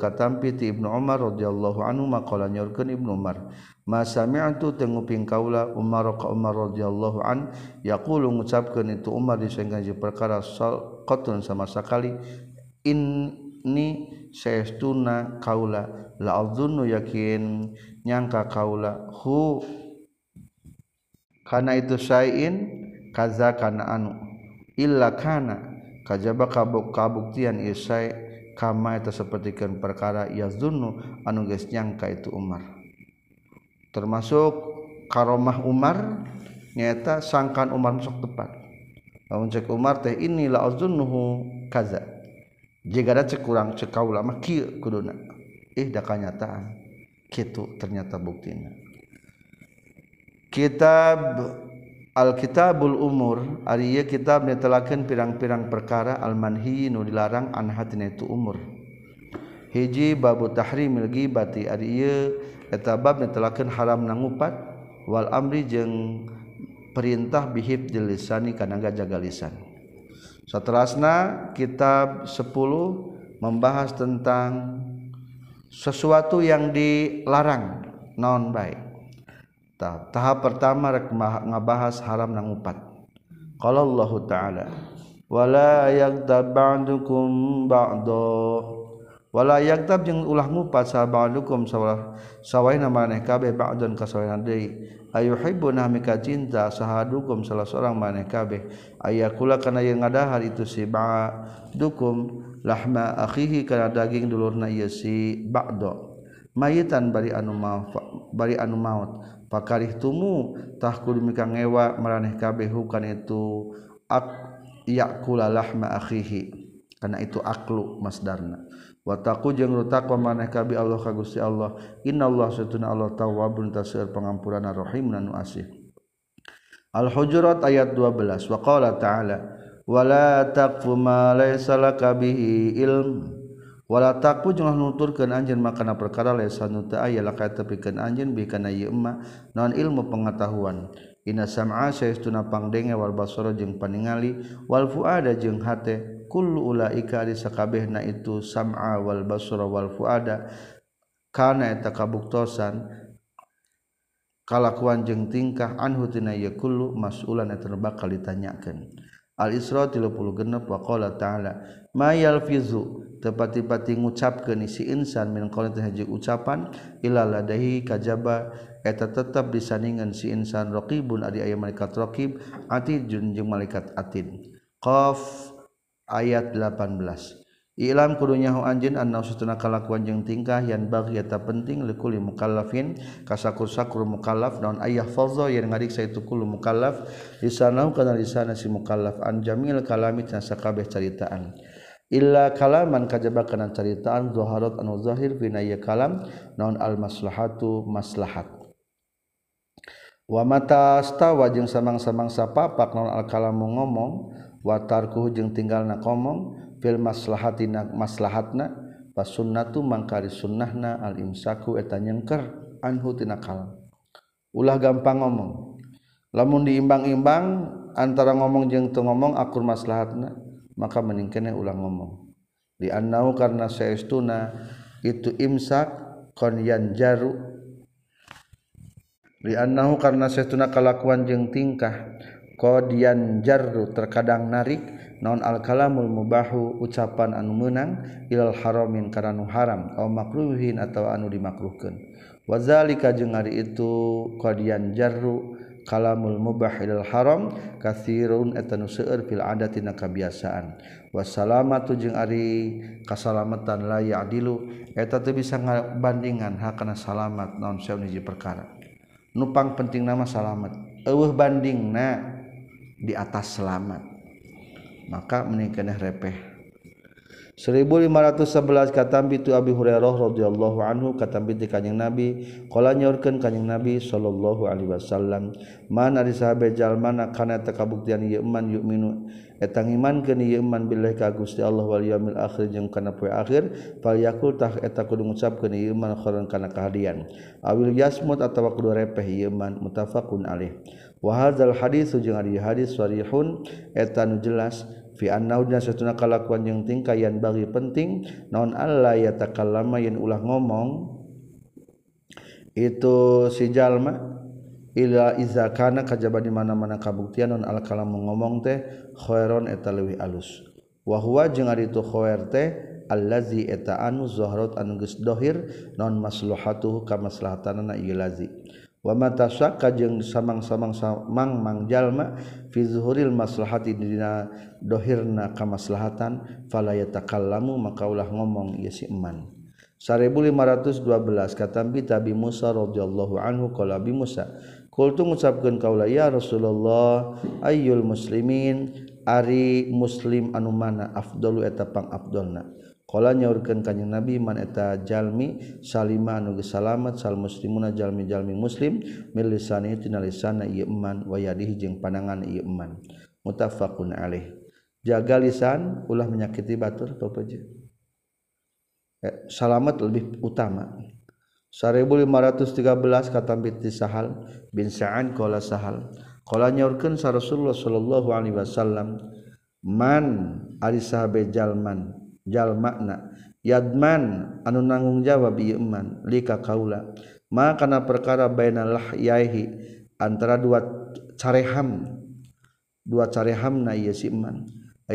katampi ti Ibnu Umar radhiyallahu anhu maqala nyorkeun Ibnu Umar. Ma sami'tu tenguping kaula Umar ka Umar radhiyallahu an yaqulu ngucapkeun itu Umar disenggan perkara qatun sama sakali inni saestuna kaula. Launu yakin nyangka kaula. Karena itu sayin kazakana anu. Illakana kajba kabuk kabuktian isai kama itu sepertikan perkara yazunnu anu guys nyangka itu Umar. Termasuk karomah Umar nyata sangkan Umar masuk tepat. Cek Umar teh inilah kaza jika cek kurang cek kau lama kia kuduna eh dah kenyataan gitu ternyata buktinya. Kitab Alkitabul umur. Arya kitab netelakan pirang-pirang perkara almanhi nu dilarang anhatina itu umur. Hiji babu tahrimil gibati Arya etabab netelakan haram nangupat. Wal amri jeng perintah bihib jelisani kanaga jaga lisan. Seterusnya kitab 10 membahas tentang sesuatu yang dilarang non baik. Ta, tahap pertama rek ngabahas haram nang upat. Qala Allah Ta'ala wala yaghtab ba'dukum ba'do wala yaghtab jeung ulah ngupat sa ba'dukum sawah sawaina maneh kabeh ba'don ka sawaina deui ayuhibbunamika cinta sahadukum salah seorang maneh kabeh. Ayakula kana yang ngadahar itu si ba dukum lahma akhihi kana daging dulurna ieu si ba'do. Mayitan bari anu maut bari anu maut. Pakarih tumu tah kudu mika ngewa maraneh kabeh hukan itu ak yakula lahma akhihi. Kana itu aklu masdarna. wataku jeung rutakwa maneh kabi Allah ka Gusti Allah. Innallaha satuna Allah tawwabun tasir pangampuranna rahim nan asih. Al-Hujurat ayat 12 wa qala ta'ala wala taqfu ma laysa laka bihi ilm. Wala taqfu jeung nuturkeun anjeun makana perkara laysa nu teu aya laka tepikeun anjeun bi kana ieu emma naon ilmu pengetahuan. Inna sam'a saestuna pangdenge wal basara jeung paningali wal fuada jeung hate. kullu ulaika ari sakabehna itu sam'a wal basra wal fuada. Kana eta kabuktosan kalakuan jeung tingkah anhu tina ieu kullu mas'ulan eta bakal ditanyakeun. Al Isra 36 wa qala ta'ala mayal fizu tepati-pati ngucapkeun si insan min qawlin haji ucapan ila ladahi kajaba. Eta tetap disandingan si insan raqibun adi aya malaikat raqib atid jeung malaikat atid. Qaf. ayat 18 Ilam kudunyahu anjin an sutuna kalakuan jeung tingkah yang bagi eta penting likuli mukallafin kasakur-sakur mukallaf naon ayah fadza yang ngariksa itu kulu mukallaf lisanau kana lisana si mukallaf an jamil kalami tan sakabeh caritaan. Illa kalaman kajaba kana caritaan zaharat anu zahir fina ya kalam naon al maslahatu maslahat. Wa mata stawa jeung samang-samang sapapak naon al kalamu ngomong watarku jeung tinggal na komong fil maslahati maslahatna pas sunnatu mangkari sunnahna al imsaku eta nyengker anhu tina kalam ulah gampang ngomong. Lamun diimbang-imbang antara ngomong jeung teu ngomong akur maslahatna maka meningkene ulah ngomong. Di annau karena saestuna itu imsak kon yanjaru li annahu karena saestuna kalakuan jeung tingkah kodian jarru terkadang narik non alkalamul mubahu ucapan anu menang ilal haramin karena haram au makruhin atau anu dimakruhkan wazalika jeung ari itu kodian jarru kalamul mubah ilal haram kathirun etanu seueur fil adatina kabiasaan. Wassalamatu jeung ari kasalamatan la ya'dilu eta teu bisa ngabandingan hakana salamat naon saeuhiji perkara. Nupang penting nama salamat. Eueuh bandingna di atas selamat. Maka menikahnya repeh. 1511 kata itu Abi Hurairah radhiyallahu anhu kata binti kanjeng Nabi qala nyaurkeun kanjeng Nabi sallallahu alaihi wasallam man ari sahabe jalma kana takabuktian ieu iman yu'minu eta ngimankeun ieu iman billahi ka Gusti Allah wal yaumil akhir jeung kana poe akhir fal yakul tah eta kudu ngucapkeun ieu iman khairan kana kahadian awil yasmut atawa kudu repeh ieu iman mutafaqun alaih wahadzal hadis jeung ari hadis sarihun eta nu jelas fi annaudna satuna kalakuan yang tingkayan bagi penting non alla yatakallama yen ulah ngomong itu si jalma ila iza kana kajaba di mana-mana kabuktian non al kalam ngomong teh khairon eta leuwih alus. Wa huwa jeung ari tu khair teh allazi eta anu zuhrat anu geus dohir non maslahatuhu kamaslahatanna ieu lazi. mata syaka jeung samang-samang samang mangjallma fizhuril maslahati dina dohirna kamaslahatan falayatakallamu maka ulah ngomong ya si eman. 1512 kata bi tabi Musa radhiyallahu anhu qala bi Musa qultu ngucapkeun kaula ya Rasulullah ayyul muslimin ari muslim anu mana afdalu eta pang afdalna Kala nyaurkeun kanjing Nabi man eta jalmi salima anu geus salamet sal muslimuna jalmi-jalmi muslim mil lisani tina ieu iman wa yadihi jeung panangan ieu iman. Mutafaqun alaih. Jaga lisan ulah menyakiti batur pepeje. Eh, salamat lebih utama. 1513 kata binti Sahal bin Sa'an qala Sahal. Kala nyaurkeun sa Rasulullah sallallahu alaihi wasallam man ari sahabe jalman jal makna yadman anu nanggung jawab iman lika kaula. Maka na perkara bainalah yaihi antara dua careham. Dua careham na iya si iman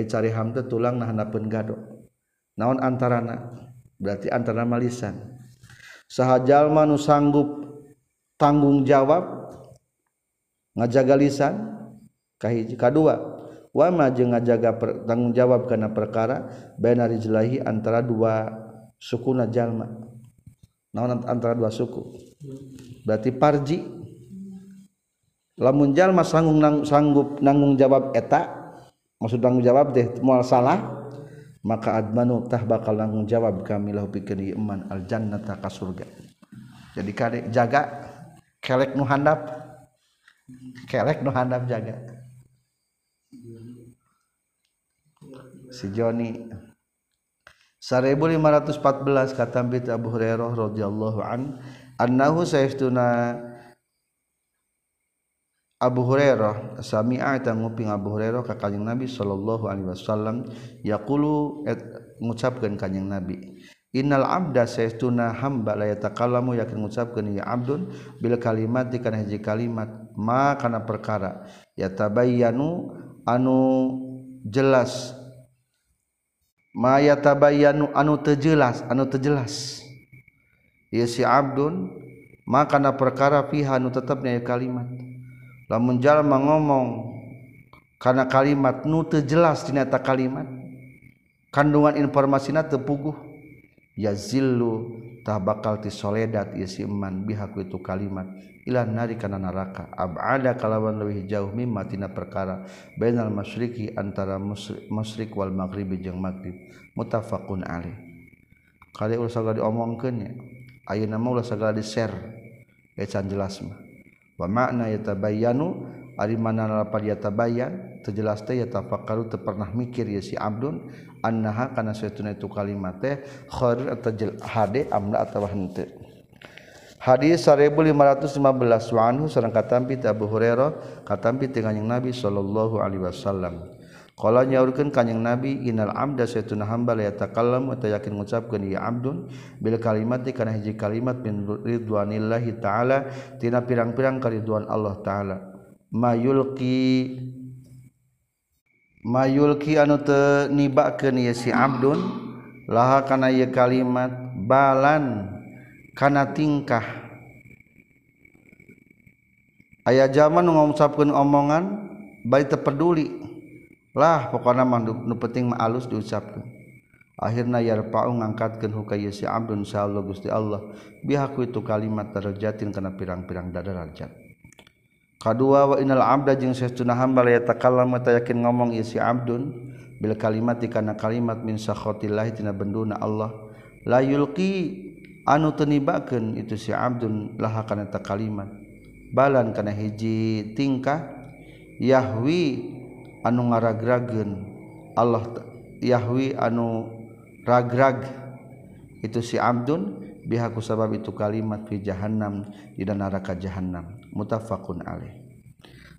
careham teh tulang nah handapeun gado. Naon antarana? Berarti antara malisan sahajal manu sanggup tanggung jawab ngajaga lisan kahiji kadua wama jeung ngajaga tanggung jawab karena perkara bainarijlahi antara dua sukuna jalma. Naon antara dua suku? Berarti parji. Lamun jalma sanggup nang, sanggup nanggung jawab eta maksud tanggung jawab deh mual salah maka admanu tah bakal nanggung jawab kami lahu pikeun iman al jannata ka surga. Jadi kade jaga kelek nu handap. Kelek nu handap jaga. Si Joni. 1514 kata bit Abu Hurairah radhiyallahu an annahu sayftuna Abu Hurairah sami'a ta nguping Abu Hurairah ka Kanjeng Nabi sallallahu alaihi wasallam yaqulu ngucapkeun Kanjeng Nabi Innal abda sayftuna hamba la yatakallamu yakin ngucapkeun ya abdun bil kalimat kana hiji kalimat ma kana perkara yatabayyanu anu jelas. Maya tabayanu anu tejelas anu tejelas ya si Abdun maka perkara pihanu tetapnya kalimat. Lamun jalma ngomong karena kalimat nu tejelas ternyata kalimat kandungan informasinya tepuguh ya zillu tah bakal ti soledat ieu si iman bihaku itu kalimat ila nari kana neraka abada kalawan leuwih jauh mimma tina perkara bainal masyriqi antara musyrik wal maghribi jeung maghrib. Mutafaqun alaih. Kali ulah sagala diomongkeun nya ayeuna mah ulah sagala di share eta jelas mah. Wa makna yatabayyanu ari mana lapar yatabayyan? terjelas teh ya tafakkaru teu pernah mikir ya si abdun annaha kana saytuna itu kalimat teh khair atau hade amla atawa henteu Hadis 1515 wa anhu sareng katampi Abu Hurairah katampi ti Kanjeng Nabi sallallahu alaihi wasallam. Kalau nyaurkan kanyang Nabi innal amda saytuna hamba la yatakallam atau yakin ngucapkeun ya abdun bil kalimat kana hiji kalimat min ridwanillahi taala tina pirang-pirang karidwan Allah taala. Mayulqi mayulki anu te nibakeun ieu si abdun laha kana ieu kalimat balan kana tingkah. Aya zaman nu ngomongkeun omongan bari teu peduli. Lah pokona mah nu penting mah alus diucapkeun akhirnya yarfa'u ngangkatkeun hu si abdun insyaallah Gusti Allah. Bihaku itu kalimat darajatin kana pirang-pirang darajat kedua wa innal abda jeung sesuna hamba la yatakallamu ta yakin ngomong ieu si abdun bil kalimat kana kalimat min sakhatillah tina benduna Allah. La yulqi anu tenibakeun itu si abdun laha kana ta kalimat. Balan kana hiji tingkah yahwi anu ngaragrageun. Allah yahwi anu ragrag itu si abdun bihaku sabab itu kalimat fi jahannam di neraka jahannam. mutafaqun alaih.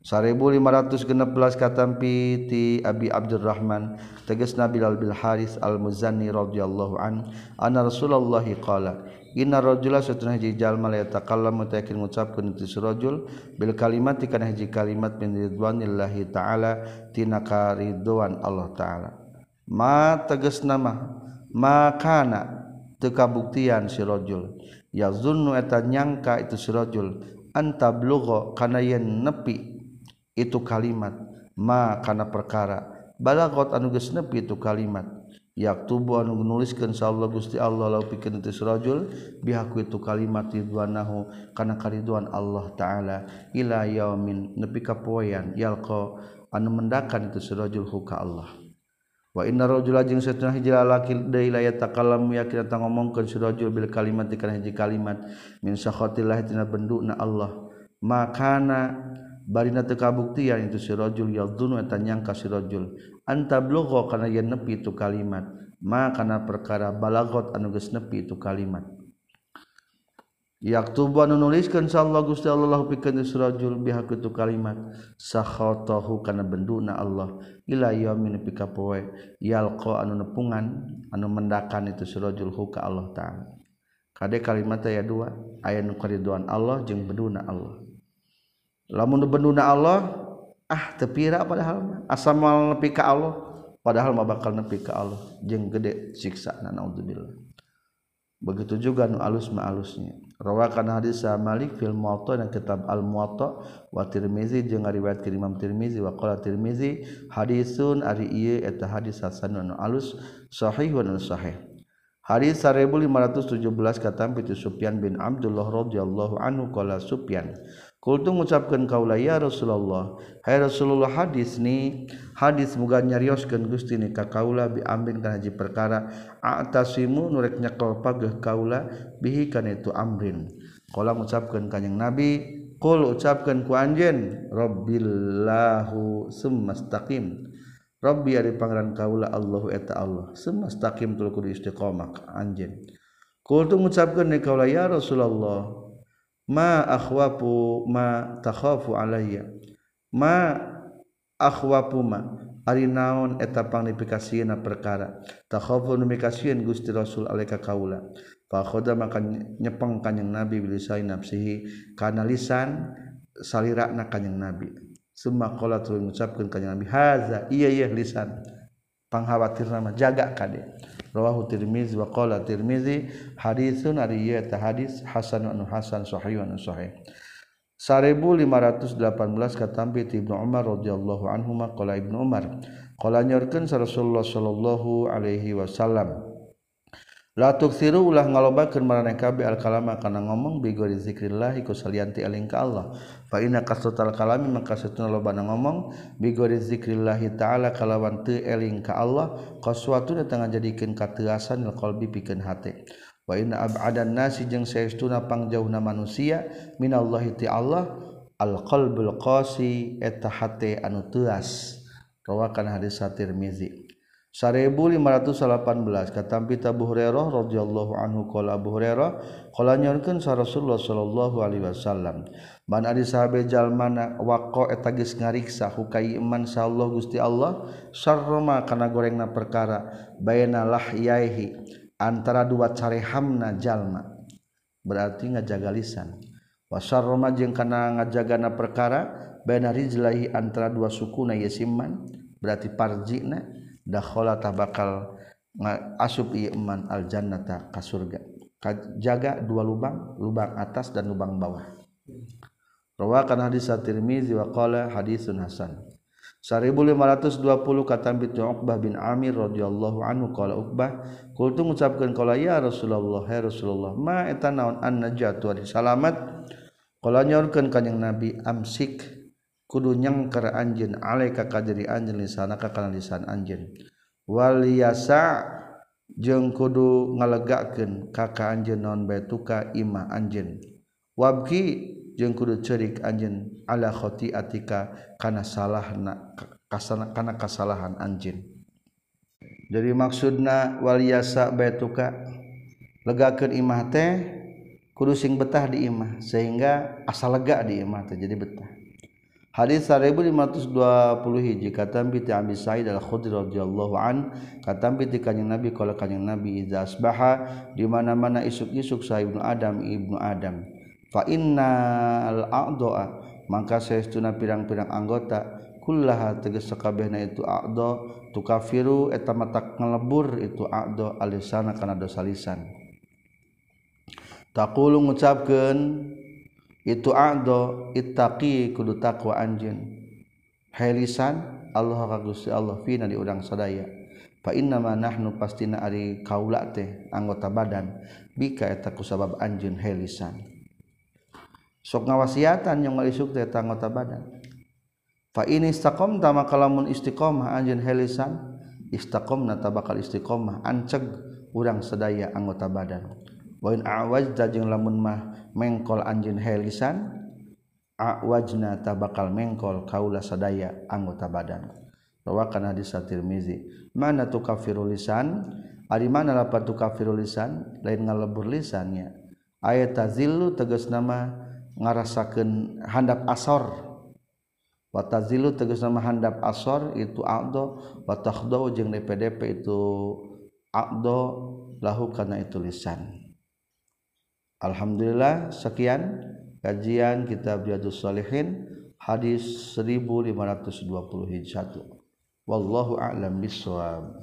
1516 katampi ti Abi Abdurrahman tegas Nabi Bilal bin Haris Al-Muzanni radhiyallahu an anna Rasulullah qala inna rajula satuna hiji jalma la yatakallamu tayakin ngucapkeun ti rajul bil kalimat kana hiji kalimat min ridwanillahi taala tina karidwan Allah taala ma tegas nama makana teu kabuktian si rajul yazunnu eta nyangka itu si rajul anta kana yen nepi itu kalimat ma kana perkara. Balagot anu geus nepi itu kalimat. Yaktubu anu nuliskeun insyaallah Gusti Allah lau pikeun teu rajul bihaku itu kalimat ridwanahu kana kariduan Allah taala. Ila yaumin nepi ka poean yalqa anu mendakan itu rajul huka Allah. wa inna rajula jeung satuna hiji lalaki deui la yatakalam yakin ta ngomongkeun si rajul bil kalimat kana hiji kalimat min sakhatillah tina benduna Allah. Makana barina teu kabuktian itu si rajul yadzun eta nyangka si rajul. Antablugho kana yen nepi itu kalimat. Ma kana perkara balagot anu geus nepi itu kalimat. Yaktubu anu nuliskeun sallallahu Gusti Allah pikeun rajul biha kitu kalimat sakhatahu kana benduna Allah ila yaumin pika poe yalqa anu nepungan anu mendakan itu rajul hu ka Allah taala. Kade kalimat aya dua aya nu kariduan Allah jeung benduna Allah. Lamun benduna Allah ah tepira padahal asal mal nepi ka Allah padahal mah bakal nepi ka Allah jeung gede siksa na naudzubillah begitu juga nu alus ma alusnya rawakan hadis sa Malik fil Muwatta dan kitab Al Muwatta wa Tirmizi jeung riwayat Imam Tirmizi wa qala Tirmizi hadisun ari ieu eta hadis hasan anu alus sahih wa sahih. Hadis 1517 kata Pitu Sufyan bin Abdullah radhiyallahu anhu qala Sufyan Kultu mengucapkan kaula ya Rasulullah Hai Rasulullah hadis ni hadis muga nyarioskeun Gusti ni ka kaula bi amrin kana hiji perkara atasimu nurek nyekel pageuh kaula bihi kana itu amrin. Kala mengucapkan kanjing Nabi Kul ucapkan ku anjeun Rabbillahu sumastaqim. Rabbi ari pangeran kaula Allahu eta Allah sumastaqim tuluy kudu istiqomah anjeun. Kultu mengucapkan ni kaula ya Rasulullah ma akhwafu ma takhafu alayya? Ma akhwafu ma. Ari naon eta pangnifikasieuna perkara? Takhafu numikasieun Gusti Rasul alaika kaula. Fa khoda maka nyepeng kanjing Nabi bilisai nafsihi kana lisan salirana kanjing Nabi. Summa qala tuluy ngucapkeun kanjing Nabi haza iya iya lisan. pangkhawatir nama jaga kade. Rawahu tirmizi wa qala tirmizi haditsun ari ieu hadis hasan anu hasan sahih anu sahih. 1518 katampi ti Ibnu Umar radhiyallahu anhu qala Ibnu Umar qala nyorkeun Rasulullah sallallahu alaihi wasallam latuk siru ulah ngalobakeun maraneh kabeh al kalama kana ngomong bigori zikrillah iku salianti eling ka Allah. Fa inna kasatal kalami maka setuna lobana ngomong bigori zikrillah taala kalawan teu eling ka Allah qaswatu datang jadikeun kateuasan lil qalbi pikeun hate wa inna ab'adan nasi jeung saestuna pangjauhna manusia minallahi ti Allah al qalbul qasi eta hate anu teuas rawakan hadis at-Tirmizi. 1518 katampi Abu Hurairah radhiyallahu anhu qala Abu Hurairah qala nyaurkeun sa Rasulullah sallallahu alaihi wasallam man ari sahabe jalmana waqo eta geus ngariksa hukai iman sa Allah Gusti Allah sarroma kana gorengna perkara baina lahyaihi antara dua carehamna jalma. Berarti ngajaga lisan. Wasarroma jeung kana ngajagana perkara baina rijlahi antara dua sukuna yasiman berarti parjina dakhala ta bakal asup iman al jannata ka surga. Jaga dua lubang lubang atas dan lubang bawah. Rawakan hadis at-Tirmizi wa qala hadisun hasan. 1520 kata Bitu Uqbah bin Amir radhiyallahu anhu qala Uqbah kultu ngucapkeun qala ya Rasulullah ya Rasulullah ma eta naon an najatu salamat qala nyorkeun kanjing Nabi amsik. Kudu nyangker anjeun alaika ka diri anjeun lisanaka kana lisan anjeun. Wal yasa jeung kudu ngalegakeun ka ka anjeun naon baituka ima anjeun. Wabki jeung kudu ceurik anjeun ala khotiatika kana salahna kasana kana kasalahan anjeun. Jadi maksudna wal yasa baituka legakeun imah teh kudu sing betah di imah sehingga asal lega di imah teh jadi betah Hadis 1520 hiji katampi ti Abi Sa'id Al-Khudri radhiyallahu an katampi ti kanjeng Nabi kala kanjeng Nabi idza asbaha di mana-mana isuk-isuk sa Ibnu Adam Ibnu Adam. Fa innal a'dha maka saestuna pirang-pirang anggota kullaha tegas sakabehna itu a'dha tukafiru eta mata ngelebur itu a'dha alisana kana dosa lisan. Taqulu ngucapkeun itu ado ittaqi kudu takwa anjeun. Helisan Allah ka Gusti Allah fina di urang sadaya. Fa inna ma nahnu pastina ari kaula teh anggota badan. Bika eta ku sabab anjeun helisan sok ngawasiatan yang ngalisuk teh anggota badan. Fa ini istaqom tama kalamun istiqomah anjeun istaqom istaqomna tabakal istiqomah anceg urang sadaya anggota badan. wain awajta jeung lamun mah mengkol anjeun helisan awajna tabakal mengkol kaula sadaya anggota badan. Rawakan hadis at-Tirmizi mana tu kafirul lisan? Ari mana lapat tu kafirul lisan? Lain ngalebur lisannya. Ayat tazillu tegas nama ngarasakeun handap asor. Wa tazilu tegas nama handap asor itu aqdo wa takhdau jeung DPDP itu aqdo lahu kana itu lisan. Alhamdulillah sekian kajian kitab Riyadhus Shalihin hadis 1521 wallahu a'lam bissawab